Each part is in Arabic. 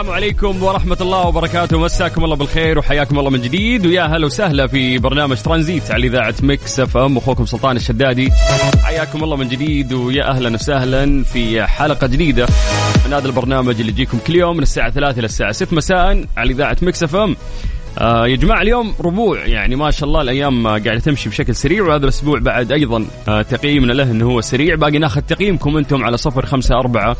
السلام عليكم ورحمة الله وبركاته. مساكم الله بالخير وحياكم الله من جديد. ويا هلا وسهلا في برنامج ترانزيت على إذاعة مكس إف إم. أخوكم سلطان الشدادي. حياكم الله من جديد ويا أهلا وسهلا في حلقة جديدة من هذا البرنامج اللي يجيكم كل يوم من الساعة 3 إلى الساعة 6 مساء على إذاعة مكس إف إم. آه يا جماعة اليوم ربوع. يعني ما شاء الله الأيام آه، قاعدة تمشي بشكل سريع وهذا الأسبوع بعد أيضا آه تقييمنا له أنه هو سريع. باقي ناخذ تقييمكم أنتم على صفر خمسة أربعة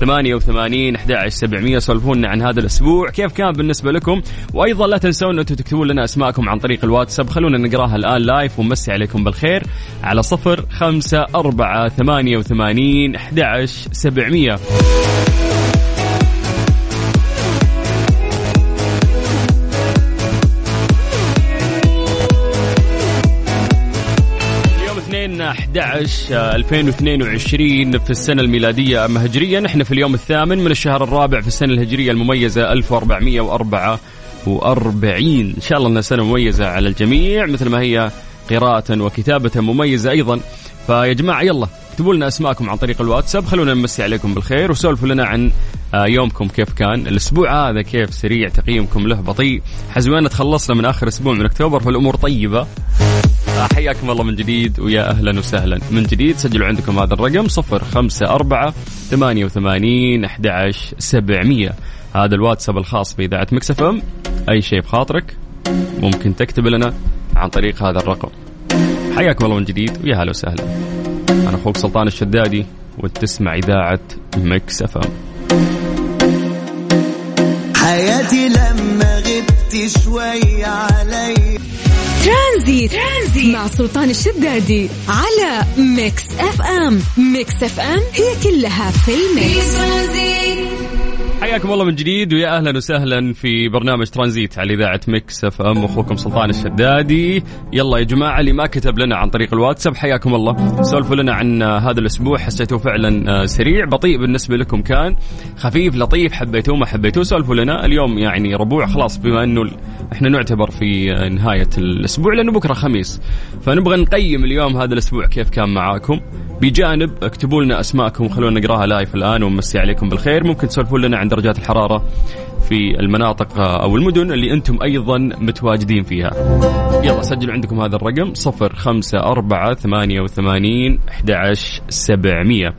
ثمانية وثمانين أحد سبعمية سولفونا عن هذا الأسبوع. كيف كان بالنسبة لكم؟ وأيضا لا تنسون أنتم تكتبون لنا أسماءكم عن طريق الواتساب. خلونا نقراها الآن لايف ونمسي عليكم بالخير على صفر خمسة أربعة ثمانية وثمانين أحد سبعمية. 11 آه، 2022 في السنة الميلادية أما هجريا إحنا في اليوم الثامن من الشهر الرابع في السنة الهجرية المميزة 1444 إن شاء الله أنها سنة مميزة على الجميع مثل ما هي قراءة وكتابة مميزة أيضا. فيا جماعة يلا اكتبوا لنا أسماءكم عن طريق الواتساب. خلونا نمسي عليكم بالخير وسولفوا لنا عن آه، يومكم كيف كان. الأسبوع هذا كيف سريع تقييمكم له بطيء. حزوانا تخلصنا من آخر أسبوع من أكتوبر فالأمور طيبة. آه، حياكم الله من جديد ويا أهلا وسهلا. من جديد سجلوا عندكم هذا الرقم صفر خمسة أربعة ثمانية وثمانين أحد عشر سبعمية. هذا الواتساب الخاص بإذاعة مكسف أم. أي شيء بخاطرك ممكن تكتب لنا عن طريق هذا الرقم. حياكم الله من جديد ويا هلا وسهلا. أنا أخوك سلطان الشدادي وتسمع إذاعة مكس أف أم. حياتي لما غبت شوي علي. ترانزيت, ترانزيت مع سلطان الشدادي على ميكس اف ام. ميكس اف ام هي كلها في الميكس. حياكم الله من جديد ويا أهلا وسهلا في برنامج ترانزيت على إذاعة مكس اف ام. أخوكم سلطان الشدادي. يلا يا جماعة اللي ما كتب لنا عن طريق الواتساب حياكم الله. سولفوا لنا عن آه، هذا الأسبوع حسيتوه فعلا آه، سريع بطيء بالنسبة لكم كان. خفيف لطيف حبيتوه ما حبيتوه سولفوا لنا. اليوم يعني ربوع خلاص بما إنه إحنا نعتبر في نهاية الأسبوع لأنه بكرة خميس. فنبغى نقيم اليوم هذا الأسبوع كيف كان معاكم. بجانب اكتبوا لنا أسماءكم خلونا نقراها لايف الآن ونمسي عليكم بالخير. ممكن تسولفون لنا عن درجات الحرارة في المناطق أو المدن اللي أنتم أيضا متواجدين فيها. يلا سجلوا عندكم هذا الرقم 054 88 11700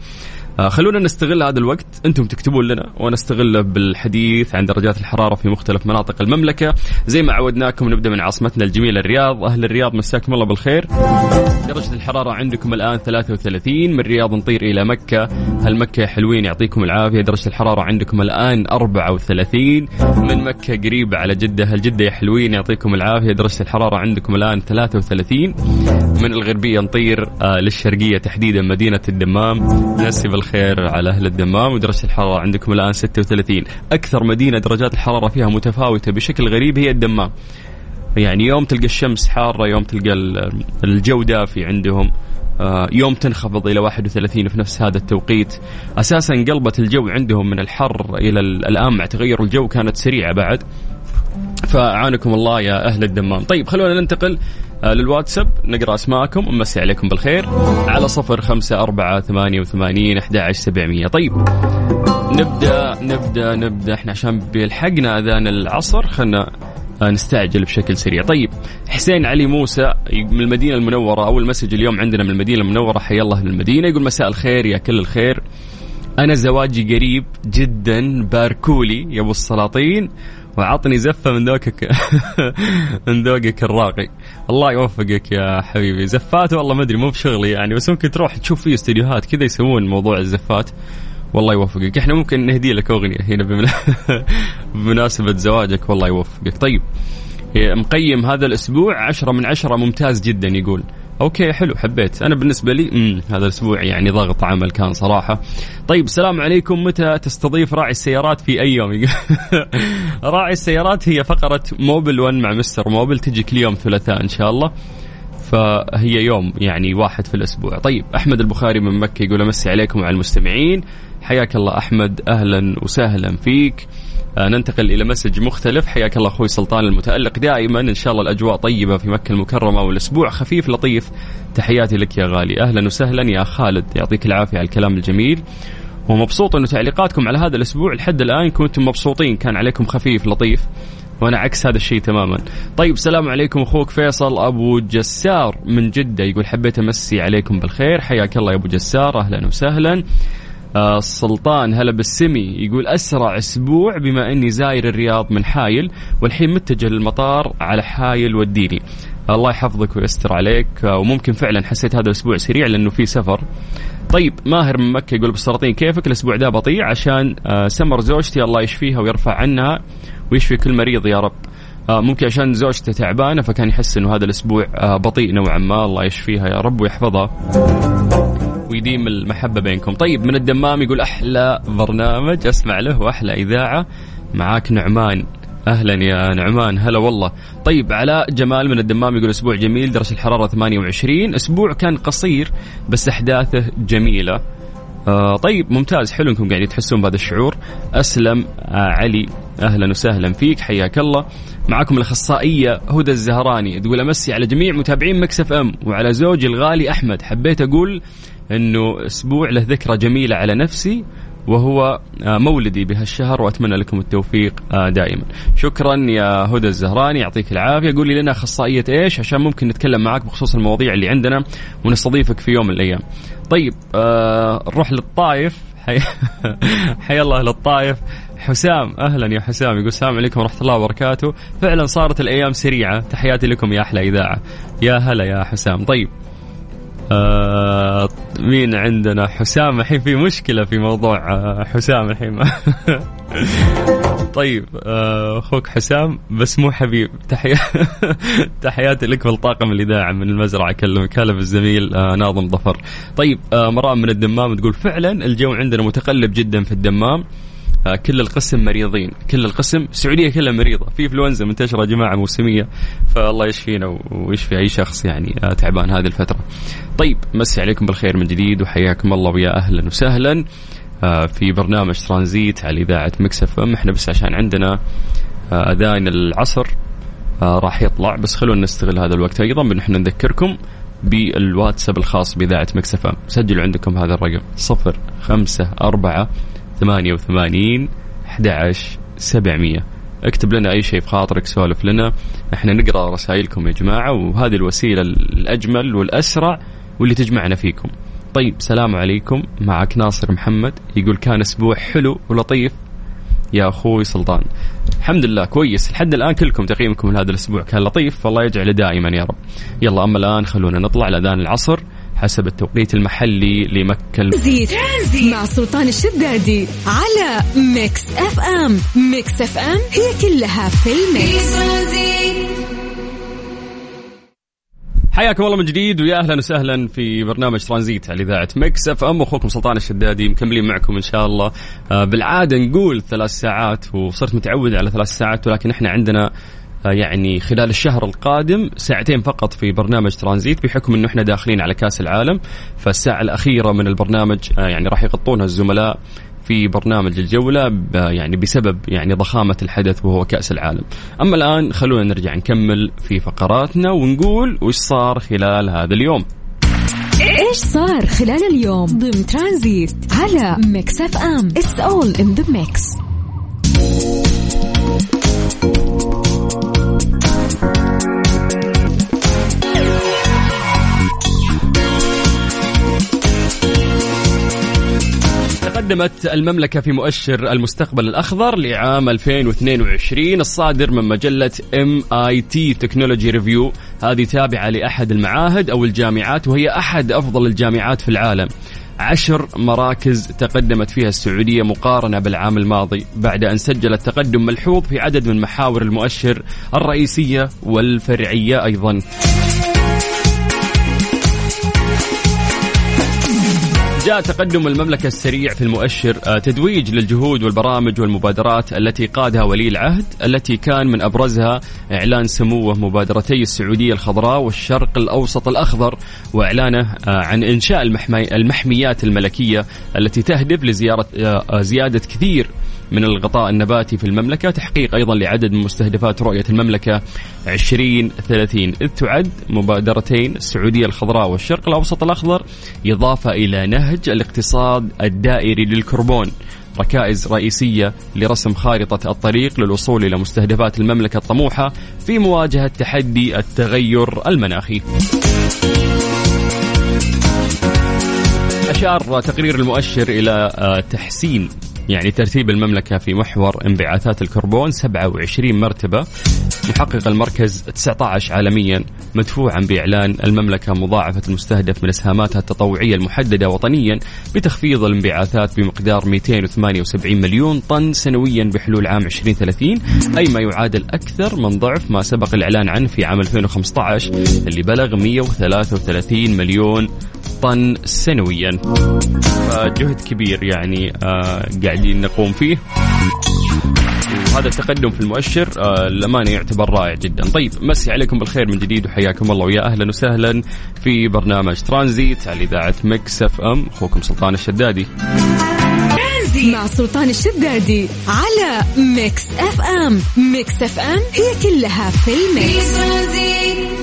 خلونا نستغل هذا الوقت. أنتم تكتبون لنا ونستغله بالحديث عن درجات الحرارة في مختلف مناطق المملكة. زي ما عودناكم نبدأ من عاصمتنا الجميلة الرياض. أهل الرياض مساكم الله بالخير. درجة الحرارة عندكم الآن 33 من الرياض نطير إلى مكة. هل مكة حلوين يعطيكم العافية؟ درجة الحرارة عندكم الآن 34 من مكة قريبة على جدة. هل جدة يا حلوين يعطيكم العافية؟ درجة الحرارة عندكم الآن 33 من الغربية نطير آه للشرقية تحديدا مدينة الدمام. نسي بالخير على أهل الدمام. ودرجة الحرارة عندكم الآن 36 أكثر مدينة درجات الحرارة فيها متفاوتة بشكل غريب هي الدمام. يعني يوم تلقى الشمس حارة يوم تلقى ال- الجو دافي عندهم آه، يوم تنخفض إلى 31 في نفس هذا التوقيت. أساسا قلبة الجو عندهم من الحر إلى ال- الآن مع تغير الجو كانت سريعة بعد. فأعانكم الله يا أهل الدمام. طيب خلونا ننتقل للواتساب نقرأ أسماءكم. ونمسي عليكم بالخير. على صفر خمسة أربعة ثمانية وثمانين أحد سبعمية. طيب نبدأ نبدأ نبدأ. إحنا عشان بيلحقنا أذان العصر خلنا آه، نستعجل بشكل سريع. طيب حسين علي موسى من المدينة المنورة أول مسج اليوم عندنا من المدينة المنورة. حيا الله للمدينه يقول مساء الخير يا كل الخير. أنا زواجي قريب جدا باركولي يا أبو السلاطين. وعطني زفة من ذوقك. من ذوقك الراقي. الله يوفقك يا حبيبي. زفات والله ما أدري مو بشغلي يعني بس ممكن تروح تشوف في استديوهات كذا يسوون موضوع الزفات. والله يوفقك. إحنا ممكن نهدي لك أغنية هنا بمنا- بمناسبة زواجك. والله يوفقك. طيب مقيم هذا الأسبوع عشرة من عشرة ممتاز جدا يقول. أوكي حلو حبيت. أنا بالنسبة لي مم هذا الأسبوع يعني ضغط عمل كان صراحة. طيب السلام عليكم. متى تستضيف راعي السيارات في أي يوم؟ راعي السيارات هي فقرة موبيل 1 مع مستر موبيل تجي كل يوم ثلاثاء إن شاء الله. فهي يوم يعني واحد في الأسبوع. طيب أحمد البخاري من مكة يقول أمسي عليكم وعلى المستمعين. حياك الله أحمد أهلا وسهلا فيك. ننتقل إلى مسج مختلف. حياك الله أخوي سلطان المتألق. دائما إن شاء الله الأجواء طيبة في مكة المكرمة والأسبوع خفيف لطيف. تحياتي لك يا غالي. أهلا وسهلا يا خالد. يعطيك العافية على الكلام الجميل. ومبسوط إنه تعليقاتكم على هذا الأسبوع لحد الآن كنتم مبسوطين. كان عليكم خفيف لطيف. وأنا عكس هذا الشيء تماما. طيب السلام عليكم أخوك فيصل أبو جسار من جدة. يقول حبيت أمسي عليكم بالخير. حياك الله يا أبو جسار. أهلا وسهلا. آه السلطان هلا بالسمي يقول أسرع أسبوع بما إني زاير الرياض من حايل والحين متجه للمطار على حايل وديني. الله يحفظك ويستر عليك آه وممكن فعلا حسيت هذا الأسبوع سريع لأنه في سفر. طيب ماهر من مكة يقول بالسلاطين كيفك الأسبوع ده بطيء عشان آه سمر زوجتي الله يشفيها ويرفع عنها ويشفي كل مريض يا رب ممكن عشان زوجته تعبانة فكان يحس إنه هذا الأسبوع بطيء نوعا ما الله يشفيها يا رب ويحفظها ويديم المحبة بينكم. طيب من الدمام يقول أحلى برنامج أسمع له وأحلى إذاعة. معاك نعمان. أهلا يا نعمان. هلا والله. طيب علاء جمال من الدمام يقول أسبوع جميل درجة الحرارة 28 أسبوع كان قصير بس أحداثه جميلة. آه طيب ممتاز. حلو إنكم قاعدين تحسون بهذا الشعور. أسلم آه علي أهلا وسهلا فيك. حياك الله. معكم الأخصائية هدى الزهراني تقول أمسي على جميع متابعين مكسف إم وعلى زوجي الغالي أحمد. حبيت أقول إنه أسبوع له ذكرى جميلة على نفسي وهو آه مولدي بهالشهر وأتمنى لكم التوفيق آه دائما. شكرا يا هدى الزهراني يعطيك العافية. قولي لنا أخصائية إيش؟ عشان ممكن نتكلم معك بخصوص المواضيع اللي عندنا ونستضيفك في يوم من الأيام. طيب آه نروح للطايف حي... حي الله للطايف حسام أهلا يا حسام. يقول السلام عليكم ورحمة الله وبركاته. فعلا صارت الأيام سريعة. تحياتي لكم يا أحلى إذاعة. يا هلا يا حسام. طيب آه مين عندنا؟ حسام. الحين في مشكلة في موضوع آه حسام الحين. طيب آه أخوك حسام بس مو حبيب. تحية تحياتي لك والطاقم الإذاعة من المزرعة كلم كلف الزميل آه ناظم ظفر. طيب آه مرام من الدمام تقول فعلا الجو عندنا متقلب جدا في الدمام. كل القسم مريضين كل القسم السعودية كلها مريضة. في انفلونزا منتشرة يا جماعة موسمية فالله يشفينا ويشفي أي شخص يعني آه تعبان هذه الفترة. طيب مسي عليكم بالخير من جديد وحياكم الله ويا أهلا وسهلا. آه في برنامج ترانزيت على إذاعة مكسف ام إحنا بس عشان عندنا آه أذان العصر. آه راح يطلع بس خلونا نستغل هذا الوقت أيضا بأن نذكركم بالواتساب الخاص بإذاعة مكسف أم. سجلوا عندكم هذا الرقم صفر خمسة أربعة ثمانية وثمانين أحد سبعمية. اكتب لنا أي شيء في خاطرك سولف لنا. إحنا نقرأ رسائلكم يا جماعة وهذه الوسيلة الأجمل والأسرع واللي تجمعنا فيكم. طيب سلام عليكم. معك ناصر محمد يقول كان أسبوع حلو ولطيف. يا أخوي سلطان. الحمد لله كويس. لحد الآن كلكم تقييمكم لهذا الأسبوع كان لطيف. فالله يجعله دائما يا رب. يلا أما الآن خلونا نطلع لأذان العصر. حسب التوقيت المحلي لمكة زيت مع سلطان الشدادي على ميكس اف ام. ميكس اف ام هي كلها في الميكس. حياكم الله من جديد ويا أهلا وسهلا في برنامج ترانزيت على إذاعة مكس اف ام. أخوكم سلطان الشدادي مكملين معكم إن شاء الله. آه بالعادة نقول ثلاث ساعات وصرت متعود على ثلاث ساعات ولكن إحنا عندنا يعني خلال الشهر القادم ساعتين فقط في برنامج ترانزيت بحكم إنه إحنا داخلين على كأس العالم. فالساعة الأخيرة من البرنامج آه يعني راح يغطونها الزملاء في برنامج الجولة يعني بسبب يعني ضخامة الحدث وهو كأس العالم. أما الآن خلونا نرجع نكمل في فقراتنا ونقول وش صار خلال هذا اليوم. إيش صار خلال اليوم ضمن ترانزيت على ميكس أف أم؟ it's all in the mix تقدمت المملكة في مؤشر المستقبل الأخضر لعام 2022 الصادر من مجلة MIT Technology Review. هذه تابعة لأحد المعاهد أو الجامعات وهي أحد أفضل الجامعات في العالم. عشر مراكز تقدمت فيها السعودية مقارنة بالعام الماضي بعد أن سجلت تقدم ملحوظ في عدد من محاور المؤشر الرئيسية والفرعية أيضا. جاء تقدم المملكة السريع في المؤشر آه، تدويج للجهود والبرامج والمبادرات التي قادها ولي العهد التي كان من أبرزها إعلان سموه مبادرتي السعودية الخضراء والشرق الأوسط الأخضر وإعلانه آه، عن إنشاء المحميات الملكية التي تهدف لزيارة آه، زيادة كثير. من الغطاء النباتي في المملكة تحقيق أيضا لعدد من مستهدفات رؤية المملكة 2030 إذ تعد مبادرتين السعودية الخضراء والشرق الأوسط الأخضر إضافة إلى نهج الاقتصاد الدائري للكربون ركائز رئيسية لرسم خارطة الطريق للوصول إلى مستهدفات المملكة الطموحة في مواجهة تحدي التغير المناخي. أشار تقرير المؤشر إلى آه، تحسين يعني ترتيب المملكة في محور انبعاثات الكربون 27 مرتبة. محقق المركز 19 عالميا مدفوعا بإعلان المملكة مضاعفة المستهدف من إسهاماتها التطوعية المحددة وطنيا بتخفيض الانبعاثات بمقدار 278 مليون طن سنويا بحلول عام 2030 أي ما يعادل أكثر من ضعف ما سبق الإعلان عنه في عام 2015 اللي بلغ 133 مليون طن سنويا. فجهد كبير يعني آه قاعدين نقوم فيه. وهذا التقدم في المؤشر آه للأمانة يعتبر رائع جدا. طيب مسي عليكم بالخير من جديد وحياكم الله ويا أهلا وسهلا في برنامج ترانزيت على إذاعة Mix FM. أخوكم سلطان الشدادي. مع سلطان الشدادي على Mix FM. Mix FM هي كلها في ال mix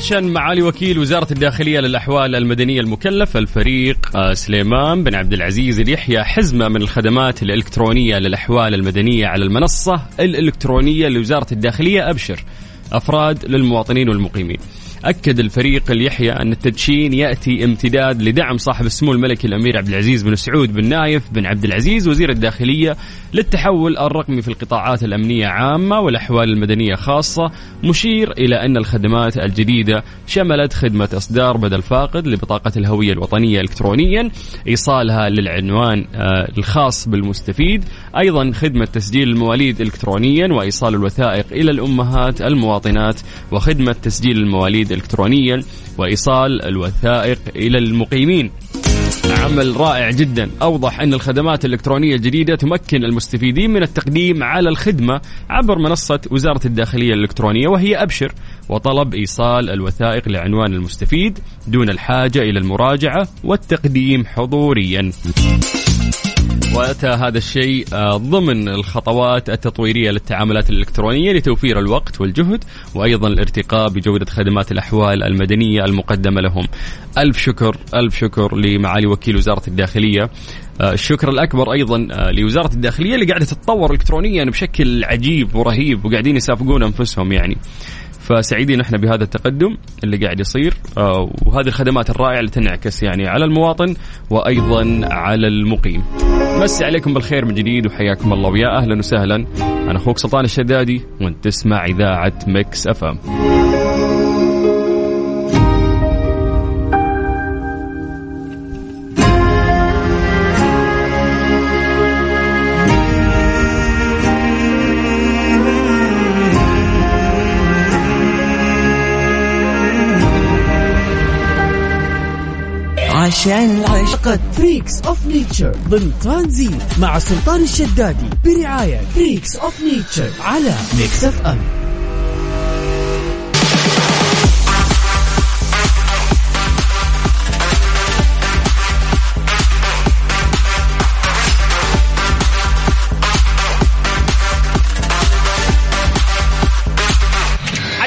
دشن معالي وكيل وزارة الداخلية للأحوال المدنية المكلف الفريق آه، سليمان بن عبد العزيز اليحيى حزمة من الخدمات الإلكترونية للأحوال المدنية على المنصة الإلكترونية لوزارة الداخلية. أبشر أفراد للمواطنين والمقيمين. أكد الفريق اليحيى أن التدشين يأتي امتداد لدعم صاحب السمو الملكي الأمير عبد العزيز بن سعود بن نايف بن عبد العزيز وزير الداخلية للتحول الرقمي في القطاعات الأمنية عامة والأحوال المدنية خاصة مشير إلى أن الخدمات الجديدة شملت خدمة إصدار بدل فاقد لبطاقة الهوية الوطنية إلكترونيا إيصالها للعنوان آه، الخاص بالمستفيد. أيضا خدمة تسجيل المواليد إلكترونيا وإيصال الوثائق إلى الأمهات المواطنات وخدمة تسجيل المواليد إلكترونيا وإيصال الوثائق إلى المقيمين. عمل رائع جدا. أوضح أن الخدمات الإلكترونية الجديدة تمكن المستفيدين من التقديم على الخدمة عبر منصة وزارة الداخلية الإلكترونية وهي أبشر وطلب إيصال الوثائق لعنوان المستفيد دون الحاجة إلى المراجعة والتقديم حضوريا. واتى هذا الشيء آه، ضمن الخطوات التطويرية للتعاملات الإلكترونية لتوفير الوقت والجهد وأيضا الارتقاء بجودة خدمات الأحوال المدنية المقدمة لهم. ألف شكر ألف شكر لمعالي وكيل وزارة الداخلية. آه، الشكر الأكبر أيضا آه، لوزارة الداخلية اللي قاعدة تتطور الكترونيا بشكل عجيب ورهيب وقاعدين يسابقون أنفسهم يعني. فسعيدين إحنا بهذا التقدم اللي قاعد يصير. آه، وهذه الخدمات الرائعة اللي تنعكس يعني على المواطن وأيضا على المقيم. مسي عليكم بالخير من جديد وحياكم الله. ويا أهلا وسهلا. أنا أخوك سلطان الشدادي وأنت تسمع إذاعة مكس أف عشان العشق. Freaks of Nature ضمن ترانزيت مع سلطان الشدادي برعاية Freaks of Nature على Mix FM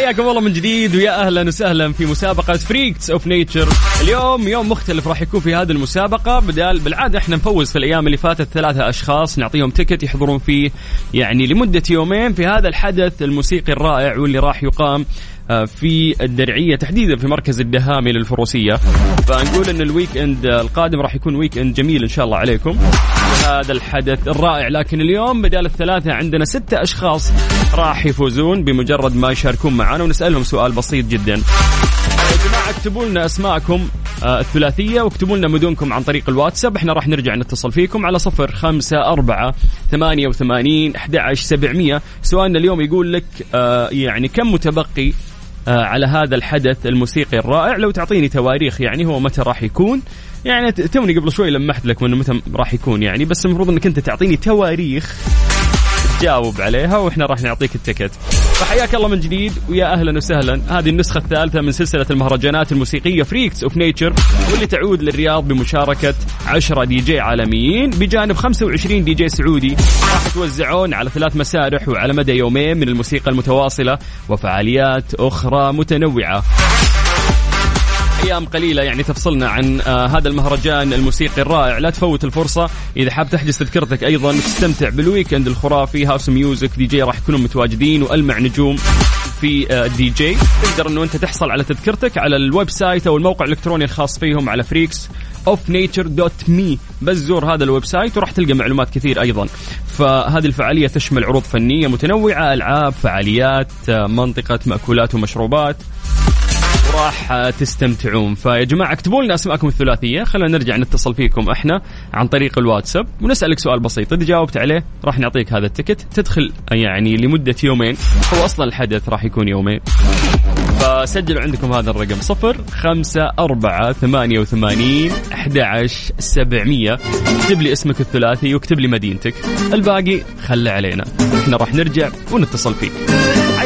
حياكم الله من جديد ويا أهلا وسهلا في مسابقة Freaks of Nature، اليوم يوم مختلف راح يكون في هذه المسابقة بدال بالعادة إحنا نفوز في الأيام اللي فاتت ثلاثة أشخاص نعطيهم ticket يحضرون فيه يعني لمدة يومين في هذا الحدث الموسيقي الرائع واللي راح يقام آه، في الدرعية تحديدا في مركز الدهامي للفروسية. فنقول إن ال weekend القادم راح يكون weekend جميل إن شاء الله عليكم. هذا الحدث الرائع. لكن اليوم بدال الثلاثة عندنا ستة أشخاص راح يفوزون بمجرد ما يشاركون معنا ونسألهم سؤال بسيط جدا. يا جماعة اكتبوا لنا أسماءكم آه، الثلاثية واكتبوا لنا مدنكم عن طريق الواتساب. إحنا راح نرجع نتصل فيكم على صفر خمسة أربعة ثمانية وثمانين أحد سبعمية. سؤالنا اليوم يقول لك آه، يعني كم متبقي آه، على هذا الحدث الموسيقي الرائع؟ لو تعطيني تواريخ يعني هو متى راح يكون؟ يعني توني قبل شوي لمحت لك انه متى راح يكون يعني بس المفروض إنك أنت تعطيني تواريخ تجاوب عليها وإحنا راح نعطيك ال ticket فحياك الله من جديد ويا أهلا وسهلا. هذه النسخة الثالثة من سلسلة المهرجانات الموسيقية Freaks of Nature واللي تعود للرياض بمشاركة 10 دي جي عالميين بجانب 25 دي جي سعودي. راح يتوزعون على ثلاث مسارح وعلى مدى يومين من الموسيقى المتواصلة وفعاليات أخرى متنوعة. أيام قليلة يعني تفصلنا عن آه هذا المهرجان الموسيقي الرائع. لا تفوت الفرصة. إذا حاب تحجز تذكرتك أيضا وتستمتع بال weekend الخرافي house music DJ راح يكونوا متواجدين وألمع نجوم في آه دي جي. تقدر إنه أنت تحصل على تذكرتك على ال website أو الموقع الإلكتروني الخاص فيهم على Freaks of Nature dot me بس زور هذا ال website وراح تلقى معلومات كثير أيضا. فهذه الفعالية تشمل عروض فنية متنوعة ألعاب فعاليات آه منطقة مأكولات ومشروبات. وراح تستمتعون. فيا جماعة اكتبوا لنا أسماءكم الثلاثية. خلينا نرجع نتصل فيكم إحنا عن طريق الواتساب ونسألك سؤال بسيط. إذا جاوبت عليه راح نعطيك هذا ال ticket تدخل يعني لمدة يومين. هو أصلا الحدث راح يكون يومين. فسجلوا عندكم هذا الرقم. صفر خمسة أربعة ثمانية وثمانين أحد سبعمية. اكتب لي اسمك الثلاثي واكتب لي مدينتك. الباقي خلى علينا. إحنا راح نرجع ونتصل فيك.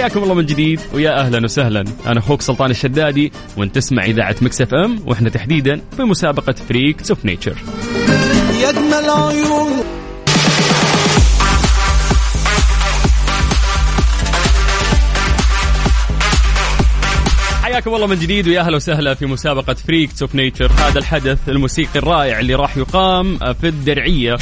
حياكم الله من جديد ويا أهلا وسهلا. أنا أخوك سلطان الشدادي وأنت تسمع إذاعة Mix FM وإحنا تحديدا في مسابقه Freaks of Nature. يا اجمل عيون حياكم الله من جديد ويا أهلا وسهلا في مسابقة Freaks of Nature. هذا الحدث الموسيقي الرائع اللي راح يقام في الدرعية.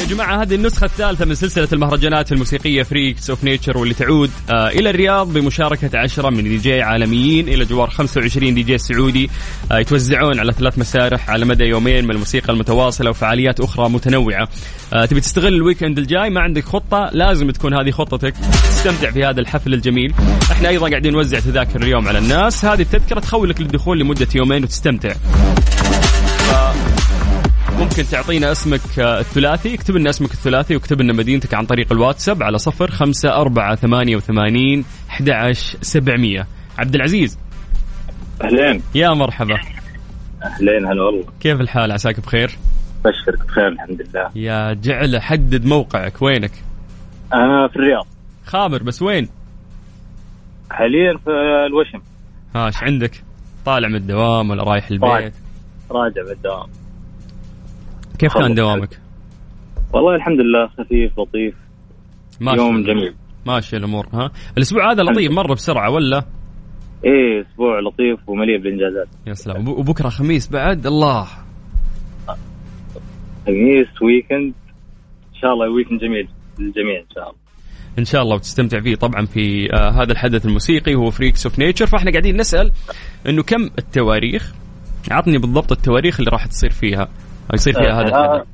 يا جماعة هذه النسخة الثالثة من سلسلة المهرجانات الموسيقية Freaks of Nature واللي تعود آه إلى الرياض بمشاركة عشرة من دي جي عالميين إلى جوار 25 دي جي سعودي آه يتوزعون على ثلاث مسارح على مدى يومين من الموسيقى المتواصلة وفعاليات أخرى متنوعة. آه تبي تستغل ال weekend الجاي؟ ما عندك خطة؟ لازم تكون هذه خطتك. تستمتع في هذا الحفل الجميل. إحنا أيضا قاعدين نوزع تذاكر اليوم على الناس. هذه التذكرة تخولك للدخول لمدة يومين وتستمتع. ممكن تعطينا اسمك آه، الثلاثي. اكتب لنا اسمك الثلاثي واكتب لنا مدينتك عن طريق الواتساب على صفر خمسة أربعة ثمانية وثمانين أحد سبعمية. عبد العزيز. أهلين. يا مرحبا. أهلين هلا والله. كيف الحال؟ عساك بخير؟ بشرك بخير الحمد لله. يا جعل حدد موقعك. وينك؟ أنا في الرياض. خابر بس وين؟ حاليا في الوشم. ها إيش عندك؟ طالع من الدوام ولا رايح البيت؟ راجع بالدوام كيف كان. دوامك؟ والله الحمد لله خفيف لطيف. ماشي يوم جميل. ماشي الأمور ها؟ الأسبوع هذا لطيف مرة بسرعة ولا؟ إيه أسبوع لطيف ومليء بالإنجازات. يا سلام. وب- وبكرة خميس بعد؟ الله. خميس weekend إن شاء الله weekend جميل. للجميع إن شاء الله. إن شاء الله وتستمتع فيه طبعا في آه هذا الحدث الموسيقي هو Freaks of Nature فإحنا قاعدين نسأل إنه كم التواريخ عطني بالضبط التواريخ اللي راح تصير فيها. يصير فيها هذا الحدث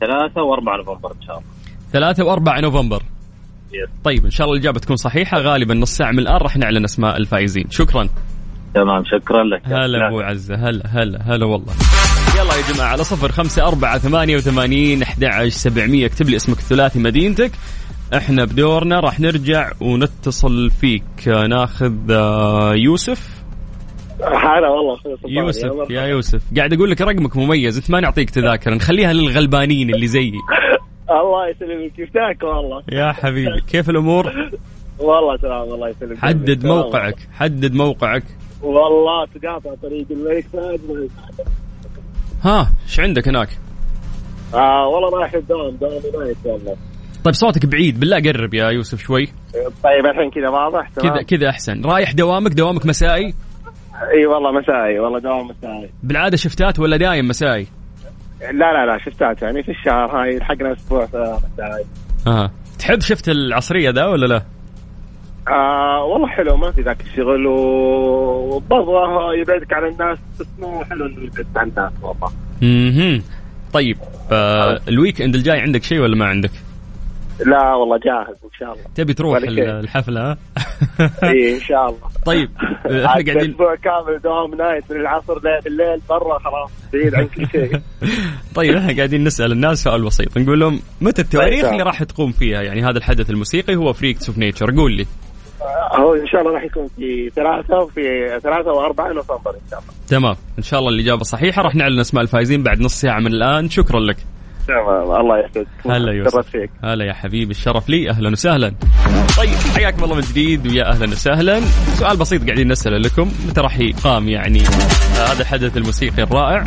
ثلاثة وأربعة نوفمبر إن شاء الله. ثلاثة وأربعة نوفمبر. yes. طيب إن شاء الله الإجابة تكون صحيحة. غالبا نص ساعة من الآن راح نعلن أسماء الفائزين. شكرا. تمام شكرا لك. هلا أبو عزة. هلا هلا هلا والله. يلا يا جماعة على صفر خمسة أربعة ثمانية وثمانين أحد سبعمية. اكتب لي اسمك الثلاثي مدينتك. إحنا بدورنا راح نرجع ونتصل فيك. ناخذ آه، يوسف. هلا والله. يوسف. يا يوسف. قاعد أقول لك رقمك مميز انت ما نعطيك تذاكر نخليها للغلبانين اللي زيي. الله يسلمك. كيفتك والله؟ يا حبيبي كيف الأمور؟ والله تمام الله يسلمك. حدد. موقعك حدد موقعك. والله تقاطع طريق الملك فهد. ها إيش عندك هناك؟ آه والله رايح الدوام دوام ما والله طيب صوتك بعيد بالله قرب يا يوسف شوي. طيب الحين كذا واضح تمام. كذا كذا أحسن. رايح دوامك دوامك مسائي؟ إي والله مسائي والله دوام مسائي بالعادة شفتات ولا دايم مسائي لا لا لا شفتات يعني في الشهر هاي لحقنا أسبوع مسائي آه تحب شفت العصرية ذا ولا لا؟ آه والله حلو ما في ذاك الشغل وبرضه يبعدك عن الناس بس مو حلو إنه يبعد عن الناس والله. أها طيب آه ال weekend الجاي عندك شيء ولا ما عندك؟ لا والله جاهز إن شاء الله. تبي تروح. الحفلة اي إن شاء الله. طيب إحنا قاعدين أسبوع كامل دوام night من العصر الليل برا خلاص بعيد عن كل شيء. طيب إحنا قاعدين نسأل الناس سؤال بسيط. نقول لهم متى التواريخ طيب. اللي راح تقوم فيها؟ يعني هذا الحدث الموسيقي هو Freaks of Nature قول لي. هو إن شاء الله راح يكون في ثلاثة وفي ثلاثة وأربعة نوفمبر إن شاء الله. تمام. إن شاء الله الإجابة صحيحة. راح نعلن أسماء الفائزين بعد نص ساعة من الآن. شكرا لك. الله يسعدك هلا يوسف. فيك. هلا يا حبيبي الشرف لي. أهلا وسهلا. طيب حياكم الله من جديد ويا أهلا وسهلا. سؤال بسيط قاعدين نسأله لكم. متى راح يقام يعني؟ آه هذا الحدث الموسيقي الرائع.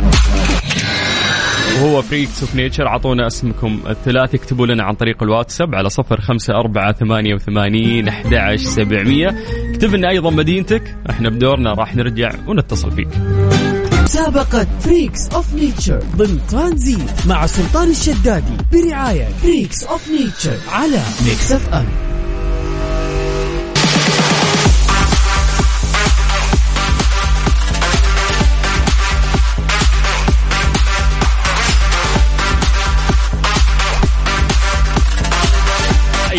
وهو Freaks of Nature أعطونا اسمكم الثلاث اكتبوا لنا عن طريق الواتساب على صفر خمسة أربعة ثمانية وثمانين أحد عشر سبعمية. اكتب لنا أيضا مدينتك. إحنا بدورنا راح نرجع ونتصل فيك. مسابقة Freaks of Nature ضمن ترانزيت مع سلطان الشدادي برعاية Freaks of Nature على Mix FM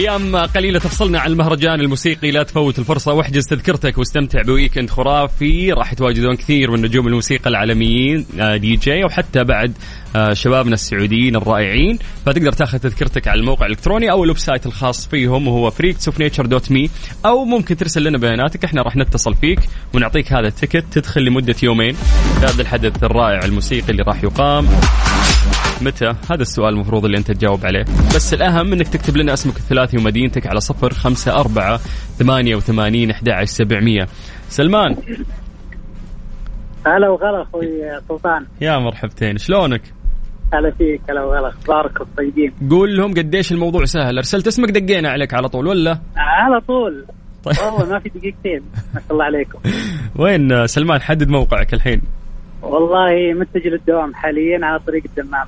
أيام قليلة تفصلنا عن المهرجان الموسيقي لا تفوت الفرصة. واحجز تذكرتك واستمتع ب weekend خرافي. راح يتواجدون كثير من نجوم الموسيقى العالميين آه، دي جي وحتى بعد آه، شبابنا السعوديين الرائعين. فتقدر تاخذ تذكرتك على الموقع الإلكتروني أو ال website الخاص فيهم وهو freaksofnature.me أو ممكن ترسل لنا بياناتك إحنا راح نتصل فيك ونعطيك هذا ال ticket. تدخل لمدة يومين. هذا الحدث الرائع الموسيقي اللي راح يقام. متى؟ هذا السؤال المفروض اللي انت تجاوب عليه. بس الأهم إنك تكتب لنا اسمك الثلاثي ومدينتك على صفر خمسة أربعة ثمانية وثمانين أحد عشر سبعمية. سلمان. هلا وغلا أخوي سلطان. يا مرحبتين شلونك؟ هلا فيك هلا وغلا اخباركم طيبين قول لهم قديش الموضوع سهل. أرسلت اسمك دقينا عليك على طول ولا؟ على طول. طيب. والله ما في دقيقتين. ما شاء الله عليكم. وين سلمان؟ حدد موقعك الحين. والله متجه للدوام حاليا على طريق الدمام.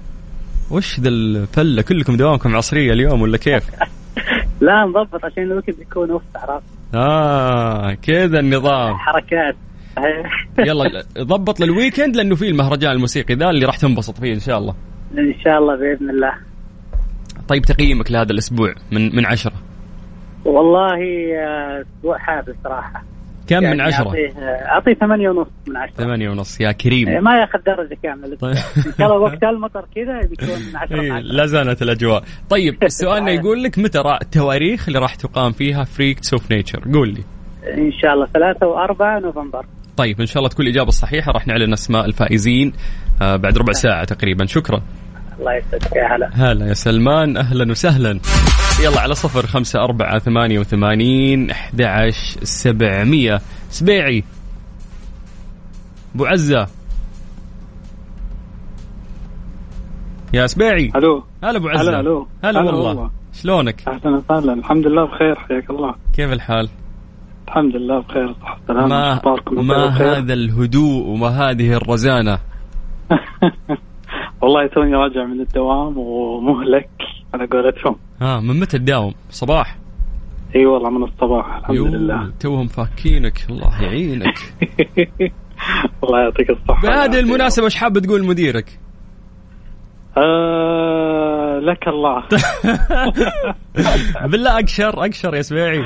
وش ذا الفلة؟ كلكم دوامكم عصرية اليوم ولا كيف؟ لا نضبط عشان ال weekend يكون وسط عرفت؟ آه كذا النظام. حركات. يلا ضبط لل weekend لأنه في المهرجان الموسيقي ذا اللي راح تنبسط فيه إن شاء الله. إن شاء الله بإذن الله. طيب تقييمك لهذا الأسبوع من من عشرة. والله آه، أسبوع حافل صراحة. كم يعني من عشرة؟ أعطيه ثمانية ونص من عشرة. ثمانية ونص يا كريم. إيه، ما ياخذ درجة كاملة. طيب. إن شاء الله وقت المطر كذا بيكون 10 إيه، من 10 لا زالت الأجواء. طيب سؤالنا يقول لك متى التواريخ اللي راح تقام فيها Freaks of Nature قول لي. إن شاء الله 3 و4 نوفمبر. طيب إن شاء الله تكون الإجابة الصحيحة راح نعلن أسماء الفائزين آه بعد ربع ساعة تقريبا. شكرا. الله يسعدك يا هلا. هلا يا سلمان أهلا وسهلا. يلا على صفر خمسة أربعة ثمانية وثمانين أحد عشر سبعمية. سبيعي أبو عزة. يا سبيعي ألو. هلا أبو عزة. هلا ألو. هلا والله. شلونك؟ أهلا وسهلا. الحمد لله بخير حياك الله. كيف الحال؟ الحمد لله بخير صحة سلامة ما, أخباركم؟ ما؟ هذا الهدوء وما هذه الرزانة؟ والله توني راجع من الدوام ومهلك على قولتهم ها من متى تداوم صباح؟ إي والله من الصباح الحمد يوه، لله. توهم فاكينك الله يعينك. الله يعطيك الصحة. بهذه المناسبة إيش حاب تقول مديرك؟ آه لك الله. بالله أقشر أقشر يا سبيعي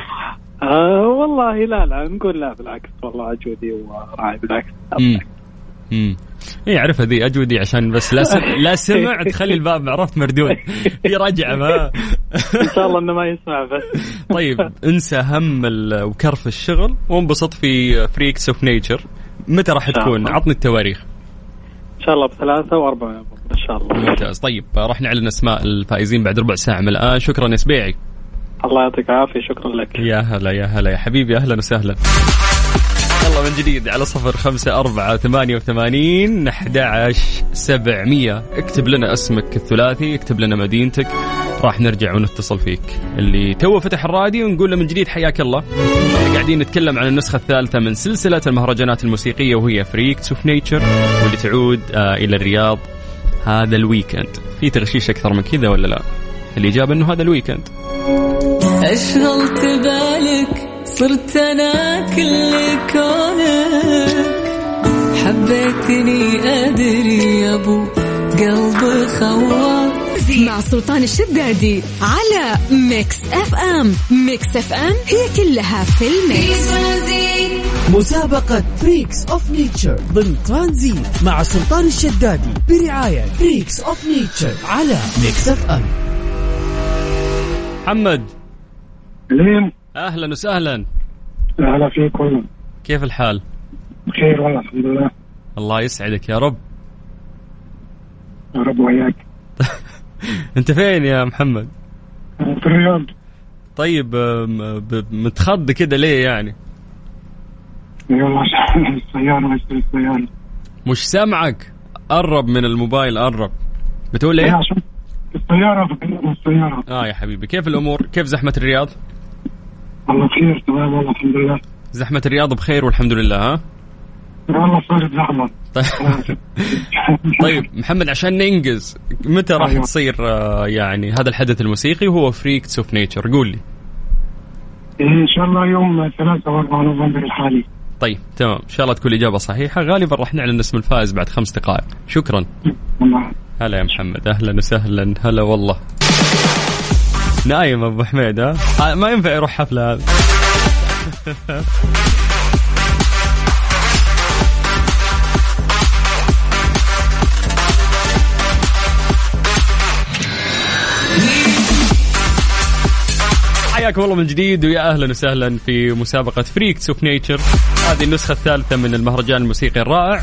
آه والله لا لا نقول لا بالعكس والله اجودي وراعي بالعكس. امم اي اعرفها ذي أجودي عشان بس لا سمع لا سمع تخلي الباب عرفت مردود. في رجعه ما إن شاء الله إنه ما يسمع بس. طيب انسى هم وكرف الشغل وانبسط في فريكس اوف نيتشر متى راح تكون. عطني التواريخ. إن شاء الله بثلاثة وأربعة إن شاء الله. ممتاز. طيب راح نعلن أسماء الفائزين بعد ربع ساعة من الآن. شكرا يا سبيعي. الله يعطيك العافية شكرا لك. يا هلا يا هلا يا حبيبي أهلا وسهلا. يلا من جديد على صفر خمسة أربعة ثمانية وثمانين أحد سبعمية. اكتب لنا اسمك الثلاثي اكتب لنا مدينتك. راح نرجع ونتصل فيك. اللي تو فتح الراديو نقول له من جديد حياك الله. قاعدين نتكلم عن النسخة الثالثة من سلسلة المهرجانات الموسيقية وهي Freaks of Nature واللي تعود آه إلى الرياض هذا ال weekend. في تغشيش أكثر من كذا ولا لا؟ الإجابة أنه هذا ال weekend. أشغلت بالك؟ صرت أنا كل كونك. حبيتني أدري يا أبو قلب خواف مع سلطان الشدادي على Mix FM. Mix FM هي كلها في ال mix. مسابقة Freaks of Nature ضمن ترانزيت مع سلطان الشدادي برعاية Freaks of Nature على Mix FM. محمد. لين أهلا وسهلا. هلا فيكم. كيف الحال؟ بخير والله الحمد لله. الله يسعدك يا رب. يا رب وياك أنت فين يا محمد؟ في الرياض. طيب متخض كده ليه يعني؟ يلا السيارة بس السيارة مش سامعك. قرب من الموبايل قرب. بتقول إيه؟ عشان السيارة في السيارة آه يا حبيبي كيف الأمور؟ كيف زحمة الرياض؟ والله بخير تمام والله الحمد لله زحمة الرياض بخير والحمد لله ها؟ والله صارت زحمة طيب, طيب محمد عشان ننجز متى راح أيوة. تصير آه، يعني هذا الحدث الموسيقي وهو Freaks of Nature قول لي. إن شاء الله يوم 3 و4 نوفمبر الحالي. طيب تمام. إن شاء الله تكون الإجابة صحيحة. غالبا راح نعلن اسم الفائز بعد خمس دقائق. شكرا. هلا يا محمد. أهلا وسهلا. هلا والله. نايم أبو حميد ها؟ آه، ما ينفع يروح حفلة هذا حياكم الله من جديد ويا أهلا وسهلا في مسابقة Freaks of Nature هذه النسخة الثالثة من المهرجان الموسيقي الرائع.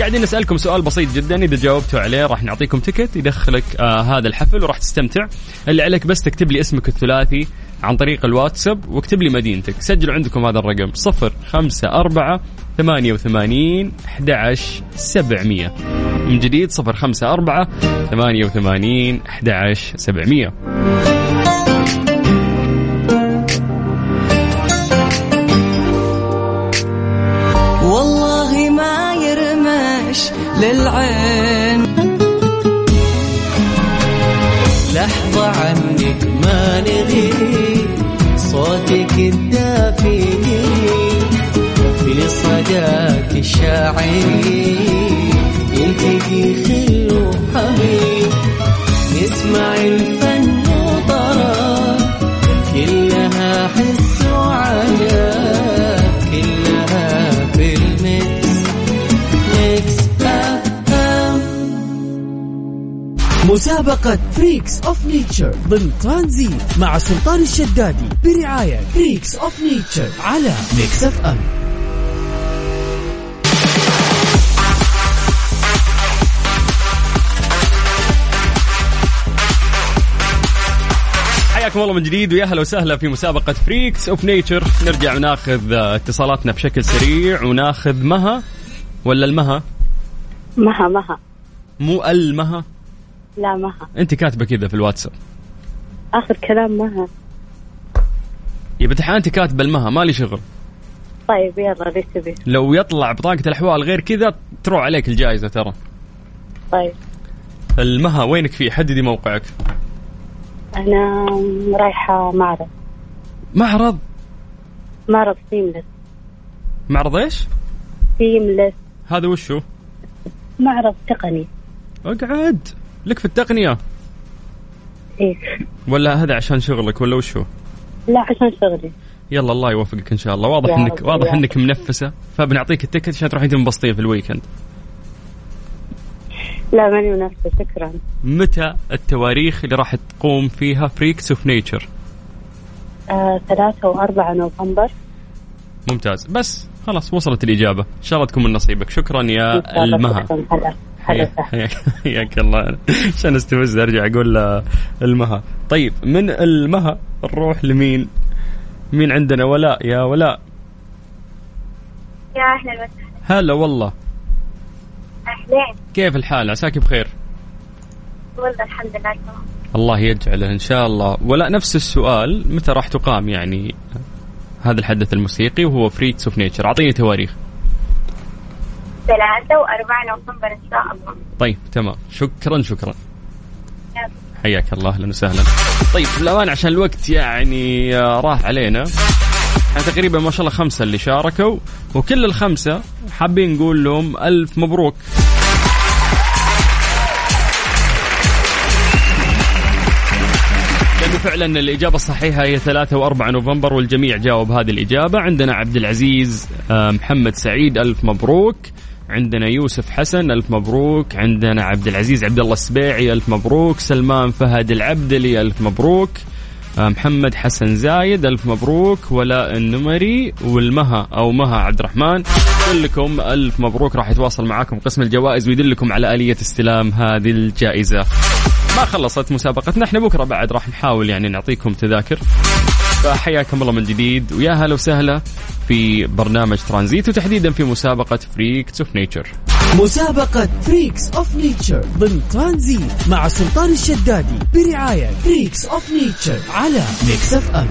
قاعدين نسألكم سؤال بسيط جدا إذا جاوبتوا عليه راح نعطيكم ticket يدخلك آه هذا الحفل وراح تستمتع. اللي عليك بس تكتب لي اسمك الثلاثي عن طريق الواتساب واكتب لي مدينتك. سجلوا عندكم هذا الرقم 054 88 11700 من جديد 054 88 11700 للعين. لحظة عنك ما نغيب صوتك الدافئ في صداك الشاعري يلتقي خل وحبيب نسمع الفن مسابقة Freaks of Nature ضمن ترانزيت مع سلطان الشدادي برعاية Freaks of Nature على Mix FM حياكم الله من جديد ويا أهلا وسهلا في مسابقة Freaks of Nature نرجع وناخذ آه، اتصالاتنا بشكل سريع وناخذ مها ولا المها؟ مها مها. مو المها؟ لا مها أنت كاتبة كذا في الواتساب. آخر كلام مها يا بتحان أنت كاتبة المها مالي شغل. طيب يلا ليش تبي لو يطلع بطاقة الأحوال غير كذا تروح عليك الجائزة ترى. طيب. المها وينك فيه؟ حددي موقعك. أنا رايحة معرض. معرض؟ معرض سيملس معرض إيش؟ سيملس هذا وشو؟ معرض تقني. أقعد. لك في التقنية؟ إيه. ولا هذا عشان شغلك ولا وشو لا عشان شغلي. يلا الله يوفقك إن شاء الله. واضح انك واضح يا إنك منفسة. فبنعطيك ال ticket عشان تروحين تنبسطين في ال weekend. لا ماني منفسة شكرا. متى التواريخ اللي راح تقوم فيها Freaks of Nature آه ثلاثة وأربعة نوفمبر. ممتاز. بس خلاص وصلت الإجابة. إن شاء الله تكون من نصيبك. شكرا يا إن المها. حياك الله. عشان استفز أرجع أقول المها. طيب من المها نروح لمين؟ مين عندنا؟ ولاء. يا ولاء. يا أهلا وسهلا. هلا والله. أهلين. كيف الحال؟ عساك بخير؟ والله الحمد لله تمام. الله يجعله إن شاء الله. ولا نفس السؤال. متى راح تقام يعني هذا الحدث الموسيقي وهو Freaks of Nature أعطيني تواريخ. ثلاثة وأربعة نوفمبر إن شاء الله. طيب تمام. شكرا شكرا. حياك الله أهلا وسهلا. طيب للأمان عشان الوقت يعني آه، راح علينا. يعني تقريبا ما شاء الله خمسة اللي شاركوا وكل الخمسة حابين نقول لهم ألف مبروك. لأنه فعلا الإجابة الصحيحة هي 3 و4 نوفمبر والجميع جاوب هذه الإجابة. عندنا عبد العزيز آه، محمد سعيد ألف مبروك. عندنا يوسف حسن ألف مبروك. عندنا عبد العزيز عبد الله السبيعي ألف مبروك. سلمان فهد العبدلي ألف مبروك. آه، محمد حسن زايد ألف مبروك. ولاء النمري والمها أو مها عبد الرحمن كلكم ألف مبروك. راح يتواصل معاكم قسم الجوائز ويدلكم على آلية استلام هذه الجائزة. ما خلصت مسابقتنا. إحنا بكرة بعد راح نحاول يعني نعطيكم تذاكر. فحياكم الله من جديد. ويا هلا وسهلا في برنامج ترانزيت وتحديدا في مسابقة فريكس اوف نيتشر مسابقة Freaks of Nature ضمن ترانزيت مع سلطان الشدادي برعاية Freaks of Nature على Mix FM